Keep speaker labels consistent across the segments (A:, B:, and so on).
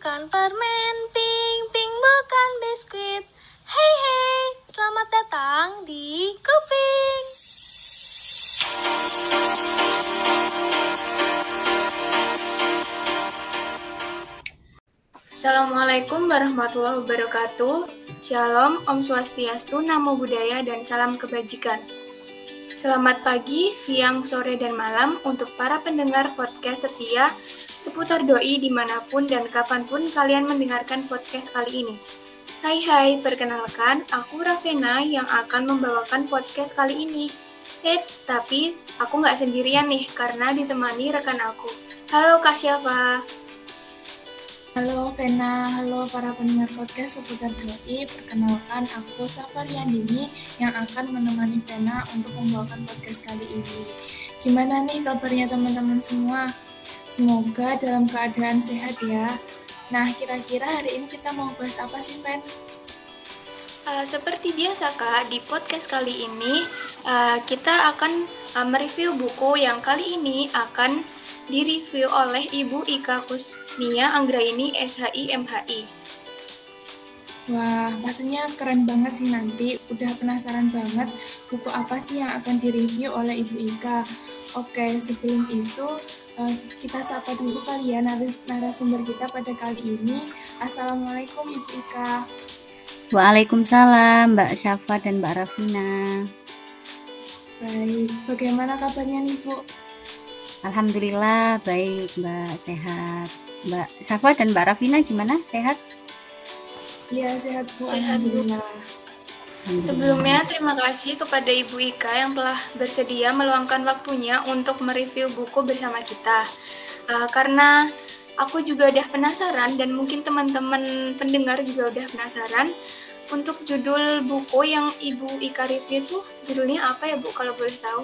A: bukan permen, pink, pink bukan biskuit. Hei hei, selamat datang di Kuping. Assalamualaikum warahmatullahi wabarakatuh. Shalom, Om Swastiastu, Namo Buddhaya, dan salam kebajikan. Selamat pagi, siang, sore, dan malam untuk para pendengar podcast setia seputar doi di mana pun dan kapan pun kalian mendengarkan podcast kali ini. Hai hai, perkenalkan aku Ravena yang akan membawakan podcast kali ini. Eits, tapi aku nggak sendirian nih karena ditemani rekan aku. Halo Kak Syafa.
B: Halo Vena, halo para pendengar podcast seputar doi. Perkenalkan aku Safar Yandini yang akan menemani Vena untuk membawakan podcast kali ini. Gimana nih kabarnya teman-teman semua? Semoga dalam keadaan sehat ya. Nah, kira-kira hari ini kita mau bahas apa sih, Fen?
A: Uh, seperti biasa Kak, di podcast kali ini uh, kita akan uh, mereview buku yang kali ini akan direview oleh Ibu Ika Kusnia Anggraini SHI MHI.
B: Wah, pastinya keren banget sih nanti. Udah penasaran banget buku apa sih yang akan direview oleh Ibu Ika. Oke, sebelum itu Eh, kita sapa dulu kali ya narasumber kita pada kali ini. Assalamualaikum Ibu Ika.
C: Waalaikumsalam Mbak Syafa dan Mbak Rafina.
B: Baik, bagaimana kabarnya nih Bu?
C: Alhamdulillah baik Mbak sehat. Mbak Syafa dan Mbak Rafina gimana? Sehat?
B: Iya sehat Bu.
A: Sehat, Alhamdulillah. Bu. Sebelumnya, terima kasih kepada Ibu Ika yang telah bersedia meluangkan waktunya untuk mereview buku bersama kita. Uh, karena aku juga udah penasaran dan mungkin teman-teman pendengar juga udah penasaran untuk judul buku yang Ibu Ika review itu judulnya apa ya Bu kalau boleh tahu?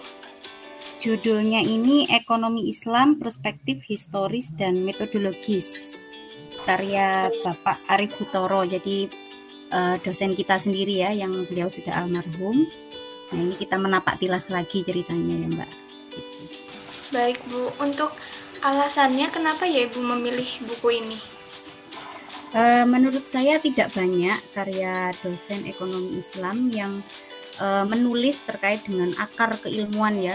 C: Judulnya ini Ekonomi Islam Perspektif Historis dan Metodologis karya Bapak Arif Hutoro. Jadi uh, dosen kita sendiri ya yang beliau sudah almarhum. Nah ini kita menapak tilas lagi ceritanya ya Mbak.
A: Baik Bu, untuk alasannya kenapa ya Ibu memilih buku ini?
C: Uh, menurut saya tidak banyak karya dosen ekonomi Islam yang uh, menulis terkait dengan akar keilmuan ya,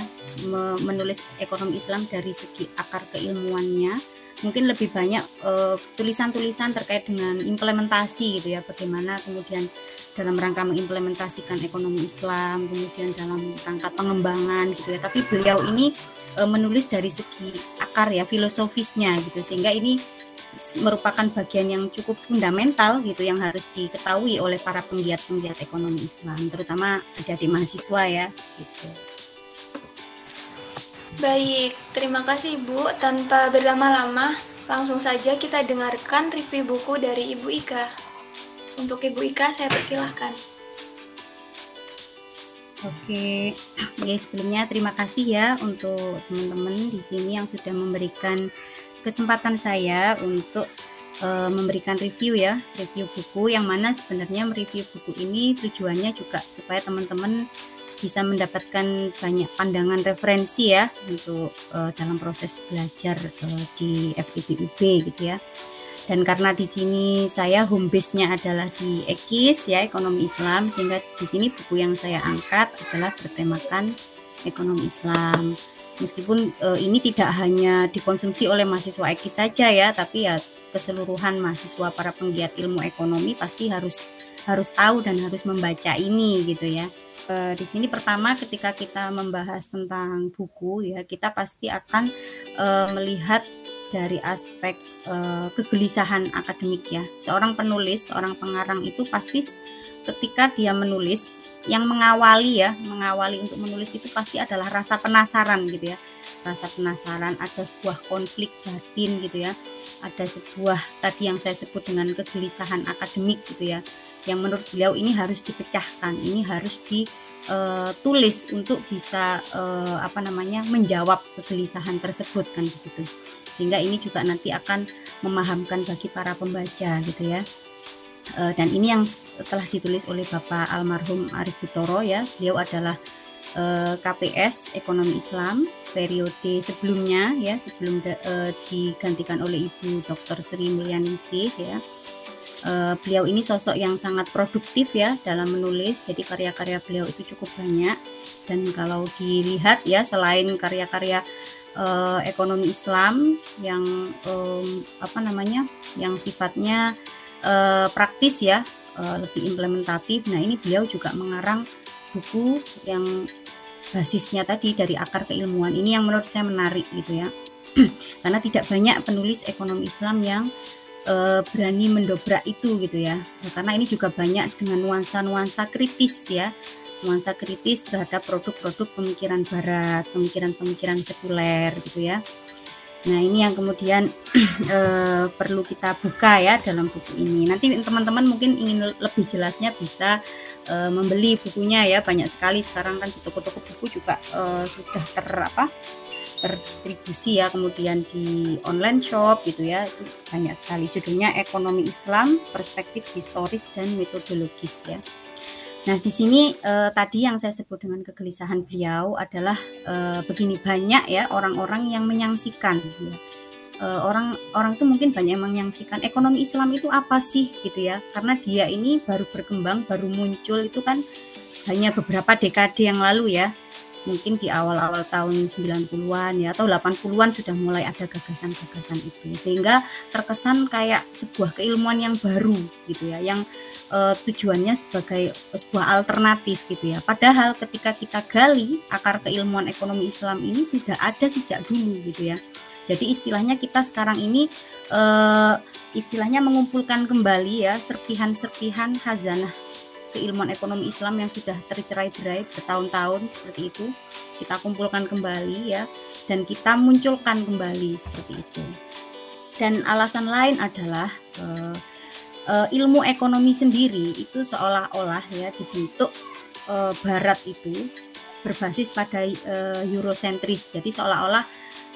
C: menulis ekonomi Islam dari segi akar keilmuannya mungkin lebih banyak eh, tulisan-tulisan uh, terkait dengan implementasi gitu ya bagaimana kemudian dalam rangka mengimplementasikan ekonomi Islam kemudian dalam rangka pengembangan gitu ya tapi beliau ini uh, menulis dari segi akar ya filosofisnya gitu sehingga ini merupakan bagian yang cukup fundamental gitu yang harus diketahui oleh para penggiat-penggiat ekonomi Islam terutama adik-adik mahasiswa ya gitu.
A: Baik, terima kasih Ibu. Tanpa berlama-lama, langsung saja kita dengarkan review buku dari Ibu Ika. Untuk Ibu Ika, saya persilahkan.
C: Oke, ya sebelumnya terima kasih ya untuk teman-teman di sini yang sudah memberikan kesempatan saya untuk uh, memberikan review ya, review buku yang mana sebenarnya mereview buku ini tujuannya juga supaya teman-teman bisa mendapatkan banyak pandangan referensi ya untuk uh, dalam proses belajar uh, di FIBUB gitu ya. Dan karena di sini saya home base-nya adalah di EKIS ya, ekonomi Islam sehingga di sini buku yang saya angkat adalah bertemakan ekonomi Islam. Meskipun uh, ini tidak hanya dikonsumsi oleh mahasiswa EKIS saja ya, tapi ya keseluruhan mahasiswa para penggiat ilmu ekonomi pasti harus harus tahu dan harus membaca ini gitu ya uh, di sini pertama ketika kita membahas tentang buku ya kita pasti akan uh, melihat dari aspek uh, kegelisahan akademik ya. Seorang penulis, seorang pengarang itu pasti ketika dia menulis yang mengawali ya, mengawali untuk menulis itu pasti adalah rasa penasaran gitu ya. Rasa penasaran, ada sebuah konflik batin gitu ya. Ada sebuah tadi yang saya sebut dengan kegelisahan akademik gitu ya yang menurut beliau ini harus dipecahkan, ini harus ditulis eh, untuk bisa uh, apa namanya menjawab kegelisahan tersebut kan begitu. Sehingga ini juga nanti akan memahamkan bagi para pembaca gitu ya. Uh, dan ini yang telah ditulis oleh Bapak almarhum Arif Butoro ya. Beliau adalah eh, KPS Ekonomi Islam periode sebelumnya ya sebelum eh, digantikan oleh Ibu Dr. Sri Mulyaningsih ya. Uh, beliau ini sosok yang sangat produktif ya dalam menulis jadi karya-karya beliau itu cukup banyak dan kalau dilihat ya selain karya-karya uh, ekonomi Islam yang um, apa namanya yang sifatnya uh, praktis ya uh, lebih implementatif. Nah ini beliau juga mengarang buku yang basisnya tadi dari akar keilmuan ini yang menurut saya menarik gitu ya karena tidak banyak penulis ekonomi Islam yang uh, berani mendobrak itu gitu ya karena ini juga banyak dengan nuansa-nuansa kritis ya nuansa kritis terhadap produk-produk pemikiran barat, pemikiran-pemikiran sekuler gitu ya. Nah, ini yang kemudian e, perlu kita buka ya dalam buku ini. Nanti teman-teman mungkin ingin lebih jelasnya bisa e, membeli bukunya ya. Banyak sekali sekarang kan di toko-toko buku juga e, sudah ter apa? Terdistribusi ya kemudian di online shop gitu ya. Itu banyak sekali. Judulnya ekonomi Islam perspektif historis dan metodologis ya. Nah, di sini eh, tadi yang saya sebut dengan kegelisahan beliau adalah eh, begini banyak ya orang-orang yang menyaksikan ya. Eh, orang orang itu mungkin banyak yang menyaksikan ekonomi Islam itu apa sih? gitu ya. Karena dia ini baru berkembang, baru muncul itu kan hanya beberapa dekade yang lalu ya mungkin di awal-awal tahun 90-an ya atau 80-an sudah mulai ada gagasan-gagasan itu. Sehingga terkesan kayak sebuah keilmuan yang baru gitu ya yang uh, tujuannya sebagai sebuah alternatif gitu ya. Padahal ketika kita gali akar keilmuan ekonomi Islam ini sudah ada sejak dulu gitu ya. Jadi istilahnya kita sekarang ini uh, istilahnya mengumpulkan kembali ya serpihan-serpihan hazanah keilmuan ekonomi Islam yang sudah tercerai-berai bertahun-tahun seperti itu. Kita kumpulkan kembali ya. Dan kita munculkan kembali seperti itu. Dan alasan lain adalah uh, uh, ilmu ekonomi sendiri itu seolah-olah ya dibentuk uh, Barat itu berbasis pada uh, Eurocentris. Jadi seolah-olah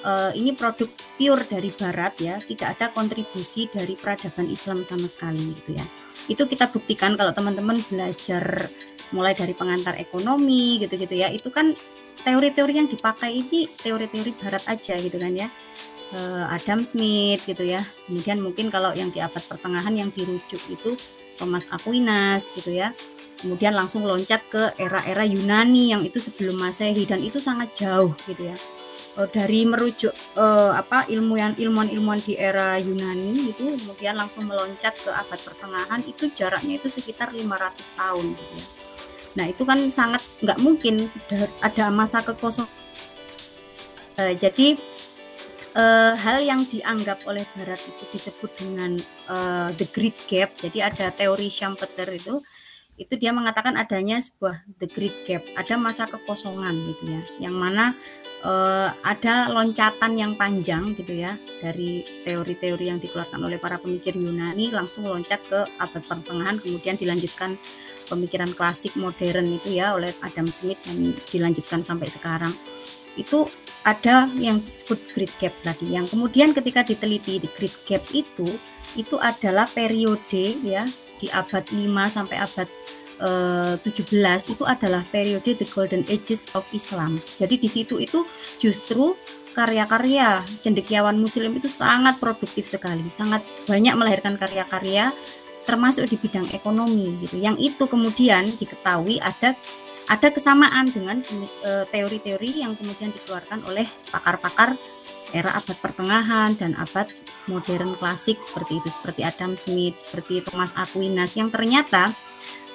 C: uh, ini produk pure dari Barat ya. Tidak ada kontribusi dari peradaban Islam sama sekali gitu ya itu kita buktikan kalau teman-teman belajar mulai dari pengantar ekonomi gitu-gitu ya. Itu kan teori-teori yang dipakai ini teori-teori barat aja gitu kan ya. Eh, Adam Smith gitu ya. Kemudian mungkin kalau yang di abad pertengahan yang dirujuk itu Thomas Aquinas gitu ya. Kemudian langsung loncat ke era-era Yunani yang itu sebelum Masehi dan itu sangat jauh gitu ya uh, dari merujuk uh, apa ilmuwan ilmuwan-ilmuwan di era Yunani itu kemudian langsung meloncat ke abad pertengahan itu jaraknya itu sekitar 500 tahun gitu ya. Nah itu kan sangat nggak mungkin ada masa kekosongan. Uh, jadi uh, hal yang dianggap oleh Barat itu disebut dengan uh, the Great Gap. Jadi ada teori Schumpeter itu itu dia mengatakan adanya sebuah the great gap, ada masa kekosongan gitu ya, yang mana uh, ada loncatan yang panjang gitu ya dari teori-teori yang dikeluarkan oleh para pemikir Yunani langsung loncat ke abad pertengahan, kemudian dilanjutkan pemikiran klasik modern itu ya oleh Adam Smith dan dilanjutkan sampai sekarang. Itu ada yang disebut great gap tadi, yang kemudian ketika diteliti di great gap itu itu adalah periode ya di abad 5 sampai abad uh, eh, 17 itu adalah periode the golden ages of Islam. Jadi di situ itu justru karya-karya cendekiawan muslim itu sangat produktif sekali, sangat banyak melahirkan karya-karya termasuk di bidang ekonomi gitu. Yang itu kemudian diketahui ada ada kesamaan dengan eh, teori-teori yang kemudian dikeluarkan oleh pakar-pakar era abad pertengahan dan abad modern klasik seperti itu seperti Adam Smith, seperti Thomas Aquinas yang ternyata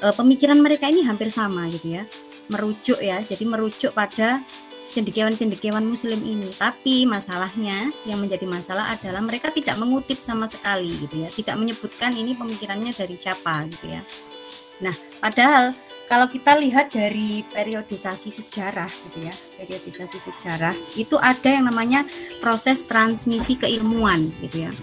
C: e, pemikiran mereka ini hampir sama gitu ya. Merujuk ya, jadi merujuk pada cendekiawan-cendekiawan muslim ini. Tapi masalahnya yang menjadi masalah adalah mereka tidak mengutip sama sekali gitu ya. Tidak menyebutkan ini pemikirannya dari siapa gitu ya. Nah, padahal kalau kita lihat dari periodisasi sejarah gitu ya, periodisasi sejarah itu ada yang namanya proses transmisi keilmuan gitu ya.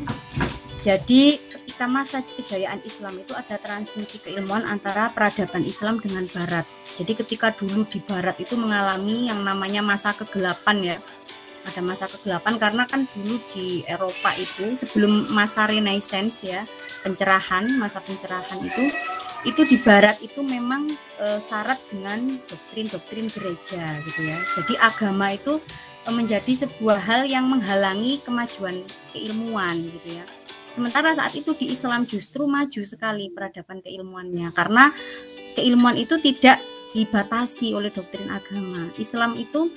C: Jadi ketika masa kejayaan Islam itu ada transmisi keilmuan antara peradaban Islam dengan barat. Jadi ketika dulu di barat itu mengalami yang namanya masa kegelapan ya. Ada masa kegelapan karena kan dulu di Eropa itu sebelum masa Renaissance ya, pencerahan, masa pencerahan itu itu di barat itu memang e, syarat dengan doktrin-doktrin gereja gitu ya. Jadi agama itu e, menjadi sebuah hal yang menghalangi kemajuan keilmuan gitu ya. Sementara saat itu di Islam justru maju sekali peradaban keilmuannya karena keilmuan itu tidak dibatasi oleh doktrin agama. Islam itu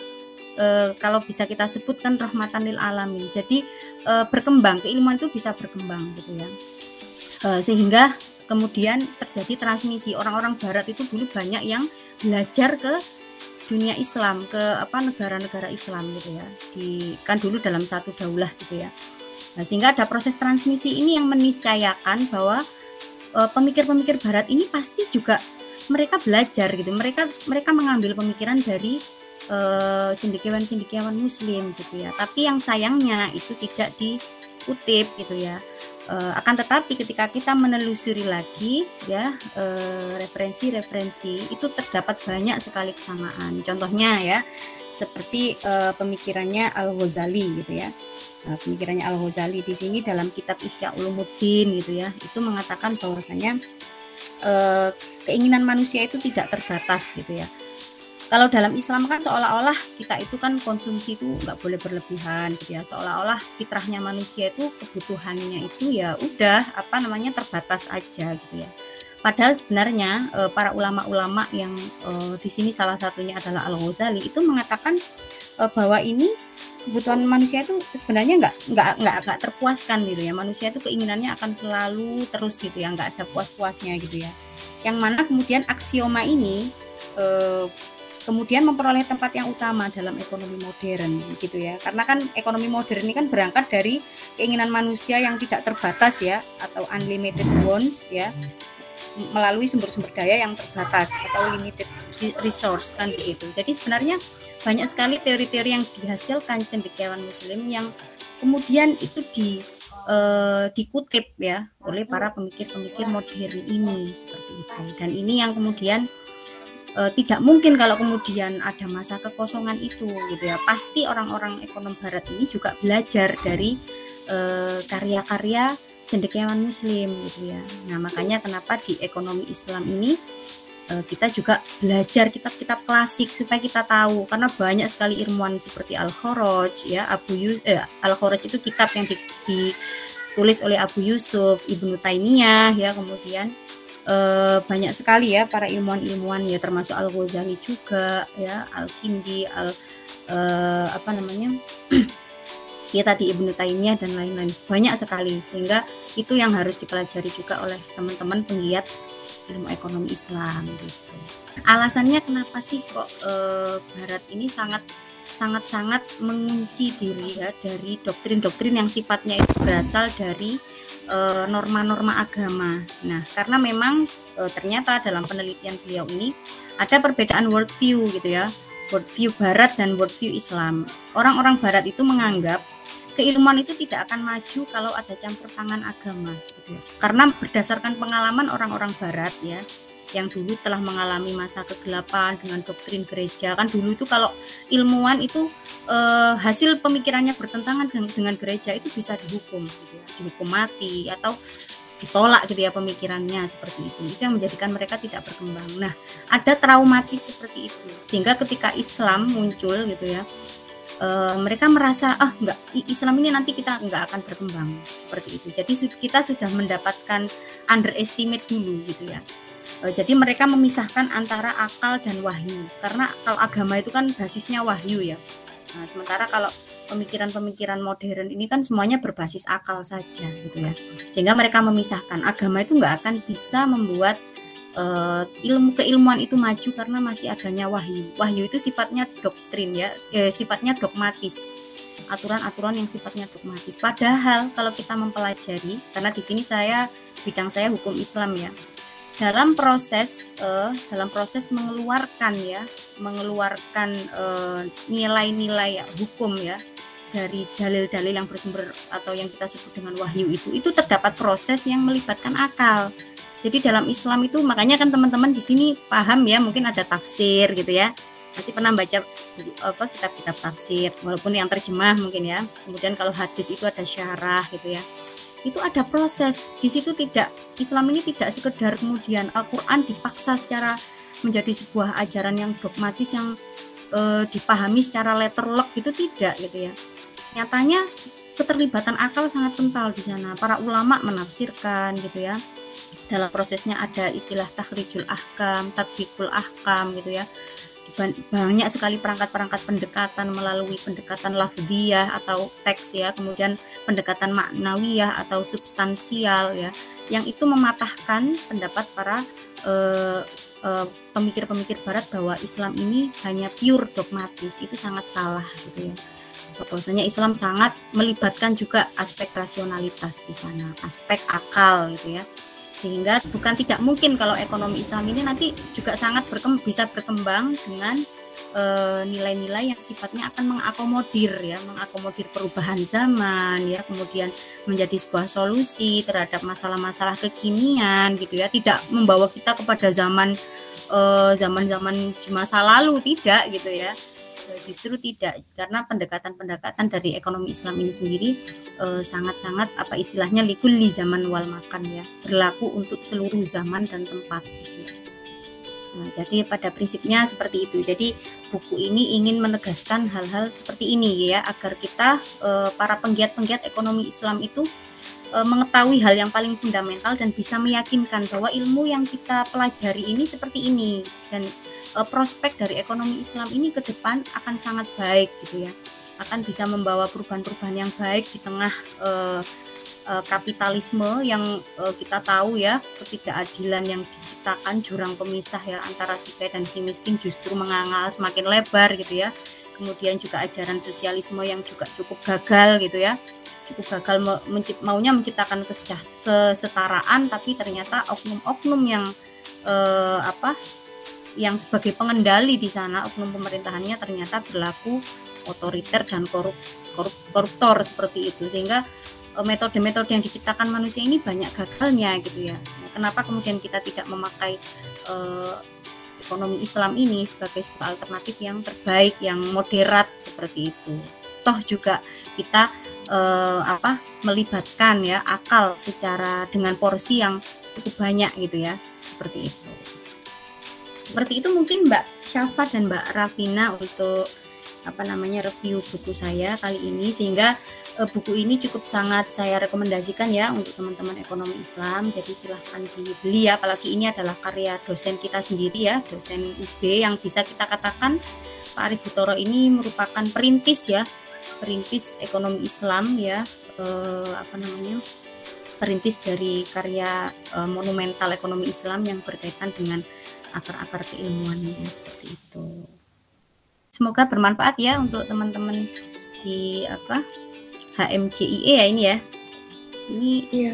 C: e, kalau bisa kita sebutkan rahmatan lil alamin. Jadi e, berkembang, keilmuan itu bisa berkembang gitu ya. E, sehingga kemudian terjadi transmisi. Orang-orang barat itu dulu banyak yang belajar ke dunia Islam ke apa negara-negara Islam gitu ya. Di kan dulu dalam satu daulah gitu ya. Nah, sehingga ada proses transmisi ini yang meniscayakan bahwa pemikir-pemikir Barat ini pasti juga mereka belajar gitu. Mereka mereka mengambil pemikiran dari uh, cendekiawan-cendekiawan Muslim gitu ya. Tapi yang sayangnya itu tidak dikutip gitu ya Uh, akan tetapi ketika kita menelusuri lagi ya eh, referensi-referensi itu terdapat banyak sekali kesamaan. Contohnya ya seperti uh, pemikirannya Al Ghazali gitu ya. Uh, pemikirannya Al Ghazali di sini dalam kitab Ihya Ulumuddin gitu ya itu mengatakan bahwasanya uh, keinginan manusia itu tidak terbatas gitu ya kalau dalam Islam kan seolah-olah kita itu kan konsumsi itu nggak boleh berlebihan gitu ya. Seolah-olah fitrahnya manusia itu kebutuhannya itu ya udah apa namanya terbatas aja gitu ya. Padahal sebenarnya e, para ulama-ulama yang e, di sini salah satunya adalah Al Ghazali itu mengatakan e, bahwa ini kebutuhan manusia itu sebenarnya nggak nggak nggak nggak terpuaskan gitu ya. Manusia itu keinginannya akan selalu terus gitu ya nggak ada puas-puasnya gitu ya. Yang mana kemudian aksioma ini kemudian memperoleh tempat yang utama dalam ekonomi modern gitu ya. Karena kan ekonomi modern ini kan berangkat dari keinginan manusia yang tidak terbatas ya atau unlimited wants ya melalui sumber-sumber daya yang terbatas atau limited resource kan begitu. Jadi sebenarnya banyak sekali teori-teori yang dihasilkan cendekiawan muslim yang kemudian itu di uh, dikutip ya oleh para pemikir-pemikir modern ini seperti itu. Dan ini yang kemudian e, tidak mungkin kalau kemudian ada masa kekosongan itu gitu ya. Pasti orang-orang ekonom barat ini juga belajar dari eh, karya-karya cendekiawan muslim gitu ya. Nah makanya kenapa di ekonomi Islam ini e, kita juga belajar kitab-kitab klasik supaya kita tahu. Karena banyak sekali ilmuwan seperti Al Kharaj ya Abu Yus eh, Al Kharaj itu kitab yang di, ditulis oleh Abu Yusuf Ibnu Taimiyah ya kemudian uh, banyak sekali ya para ilmuwan-ilmuwan ya termasuk Al Ghazali juga ya Al Kindi Al uh, apa namanya? Ya tadi Ibnu Taimiyah dan lain-lain. Banyak sekali. Sehingga itu yang harus dipelajari juga oleh teman-teman penggiat ilmu ekonomi Islam gitu. Alasannya kenapa sih kok e, Barat ini sangat sangat-sangat mengunci diri ya dari doktrin-doktrin yang sifatnya itu berasal dari norma-norma agama. Nah, karena memang e, ternyata dalam penelitian beliau ini ada perbedaan worldview gitu ya, worldview Barat dan worldview Islam. Orang-orang Barat itu menganggap keilmuan itu tidak akan maju kalau ada campur tangan agama. Gitu ya. Karena berdasarkan pengalaman orang-orang Barat ya, yang dulu telah mengalami masa kegelapan dengan doktrin gereja. Kan dulu itu kalau ilmuwan itu eh, hasil pemikirannya bertentangan dengan, dengan gereja itu bisa dihukum gitu ya, dihukum mati atau ditolak gitu ya pemikirannya seperti itu. Itu yang menjadikan mereka tidak berkembang. Nah ada traumatis seperti itu. Sehingga ketika Islam muncul gitu ya uh, mereka merasa ah enggak Islam ini nanti kita enggak akan berkembang. Seperti itu. Jadi kita sudah mendapatkan underestimate dulu gitu ya jadi mereka memisahkan antara akal dan wahyu. Karena kalau agama itu kan basisnya wahyu ya. Nah, sementara kalau pemikiran-pemikiran modern ini kan semuanya berbasis akal saja gitu ya. Sehingga mereka memisahkan. Agama itu nggak akan bisa membuat uh, ilmu keilmuan itu maju karena masih adanya wahyu. Wahyu itu sifatnya doktrin ya eh, sifatnya dogmatis. Aturan-aturan yang sifatnya dogmatis. Padahal kalau kita mempelajari karena di sini saya bidang saya hukum Islam ya dalam proses uh, dalam proses mengeluarkan ya mengeluarkan uh, nilai-nilai hukum ya dari dalil-dalil yang bersumber atau yang kita sebut dengan wahyu itu itu terdapat proses yang melibatkan akal. Jadi dalam Islam itu makanya kan teman-teman di sini paham ya mungkin ada tafsir gitu ya. Masih pernah baca apa kitab-kitab tafsir walaupun yang terjemah mungkin ya. Kemudian kalau hadis itu ada syarah gitu ya itu ada proses. Di situ tidak Islam ini tidak sekedar kemudian Al-Quran dipaksa secara menjadi sebuah ajaran yang dogmatis yang e, dipahami secara letterlock itu tidak gitu ya. Nyatanya keterlibatan akal sangat kental di sana. Para ulama menafsirkan gitu ya. Dalam prosesnya ada istilah takhrijul ahkam, tatbikul ahkam gitu ya banyak sekali perangkat-perangkat pendekatan melalui pendekatan lafdiyah atau teks ya, kemudian pendekatan maknawiyah atau substansial ya, yang itu mematahkan pendapat para uh, uh, pemikir-pemikir barat bahwa Islam ini hanya pure dogmatis, itu sangat salah gitu ya. Bahwasanya Islam sangat melibatkan juga aspek rasionalitas di sana, aspek akal gitu ya sehingga bukan tidak mungkin kalau ekonomi Islam ini nanti juga sangat berkembang, bisa berkembang dengan eh, nilai-nilai uh, yang sifatnya akan mengakomodir ya mengakomodir perubahan zaman ya kemudian menjadi sebuah solusi terhadap masalah-masalah kekinian gitu ya. Tidak membawa kita kepada zaman uh, zaman-zaman di masa lalu tidak gitu ya justru tidak karena pendekatan-pendekatan dari ekonomi Islam ini sendiri eh, sangat-sangat apa istilahnya likuli zaman wal makan ya berlaku untuk seluruh zaman dan tempat. Nah, jadi pada prinsipnya seperti itu. Jadi buku ini ingin menegaskan hal-hal seperti ini ya agar kita eh, para penggiat-penggiat ekonomi Islam itu eh, mengetahui hal yang paling fundamental dan bisa meyakinkan bahwa ilmu yang kita pelajari ini seperti ini. Dan uh, prospek dari ekonomi Islam ini ke depan akan sangat baik gitu ya. Akan bisa membawa perubahan-perubahan yang baik di tengah uh, uh, kapitalisme yang uh, kita tahu ya ketidakadilan yang diciptakan jurang pemisah ya antara si kaya dan si miskin justru mengangal semakin lebar gitu ya kemudian juga ajaran sosialisme yang juga cukup gagal gitu ya cukup gagal maunya menciptakan kesetaraan tapi ternyata oknum-oknum yang eh, apa yang sebagai pengendali di sana oknum pemerintahannya ternyata berlaku otoriter dan korup, korup, koruptor seperti itu sehingga eh, metode-metode yang diciptakan manusia ini banyak gagalnya gitu ya. Nah, kenapa kemudian kita tidak memakai uh, ekonomi Islam ini sebagai sebuah alternatif yang terbaik, yang moderat seperti itu. Toh juga kita uh, apa melibatkan ya akal secara dengan porsi yang cukup banyak gitu ya, seperti itu seperti itu mungkin Mbak Syafa dan Mbak Rafina untuk apa namanya review buku saya kali ini sehingga buku ini cukup sangat saya rekomendasikan ya untuk teman-teman ekonomi Islam. Jadi silahkan dibeli ya. Apalagi ini adalah karya dosen kita sendiri ya dosen UB yang bisa kita katakan Pak Arif Butoro ini merupakan perintis ya perintis ekonomi Islam ya. E, apa namanya? Perintis dari karya e, monumental ekonomi Islam yang berkaitan dengan akar-akar keilmuannya seperti itu. Semoga bermanfaat ya untuk teman-teman di apa HMJIE ya ini ya. Ini
B: iya.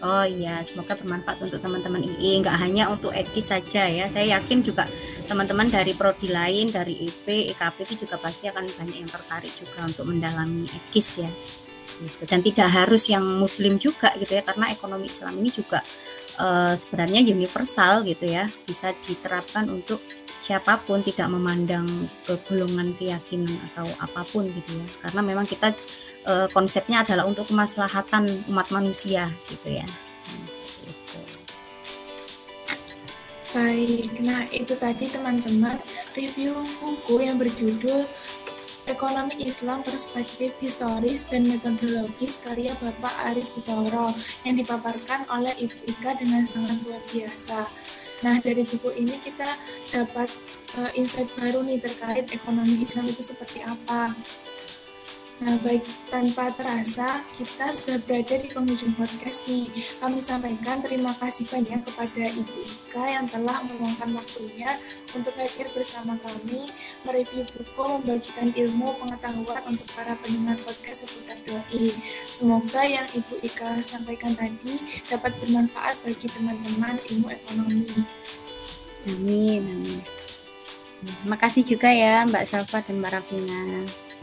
C: Oh iya, semoga bermanfaat untuk teman-teman IE, nggak hanya untuk etis saja ya. Saya yakin juga teman-teman dari prodi lain, dari EP, EKP itu juga pasti akan banyak yang tertarik juga untuk mendalami ekis ya. Gitu. Dan tidak harus yang muslim juga gitu ya, karena ekonomi Islam ini juga uh, sebenarnya universal gitu ya bisa diterapkan untuk siapa pun tidak memandang ke golongan keyakinan atau apa pun gitu ya karena memang kita uh, konsepnya adalah untuk kemaslahatan umat manusia gitu ya
B: Baik, nah itu tadi teman-teman review buku yang berjudul Ekonomi Islam Perspektif Historis dan Metodologis karya Bapak Arif Utoro yang dipaparkan oleh Ibu Ika dengan sangat luar biasa. Nah, dari buku ini kita dapat uh, insight baru nih terkait ekonomi Islam itu seperti apa. Nah, baik tanpa terasa, kita sudah berada di penghujung podcast nih. Kami sampaikan terima kasih banyak kepada Ibu Ika yang telah meluangkan waktunya untuk hadir bersama kami, mereview buku, membagikan ilmu, pengetahuan untuk para pendengar podcast seputar doi. Semoga yang Ibu Ika sampaikan tadi dapat bermanfaat bagi teman-teman ilmu ekonomi.
C: Amin, amin. Terima juga ya Mbak Syafa dan Mbak Rafina.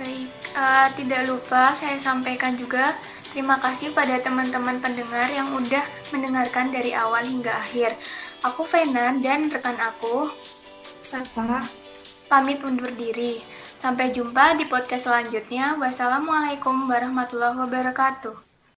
A: Baik, uh, tidak lupa saya sampaikan juga terima kasih pada teman-teman pendengar yang udah mendengarkan dari awal hingga akhir. Aku Vena dan rekan aku
B: Safa
A: pamit undur diri. Sampai jumpa di podcast selanjutnya. Wassalamualaikum warahmatullahi wabarakatuh.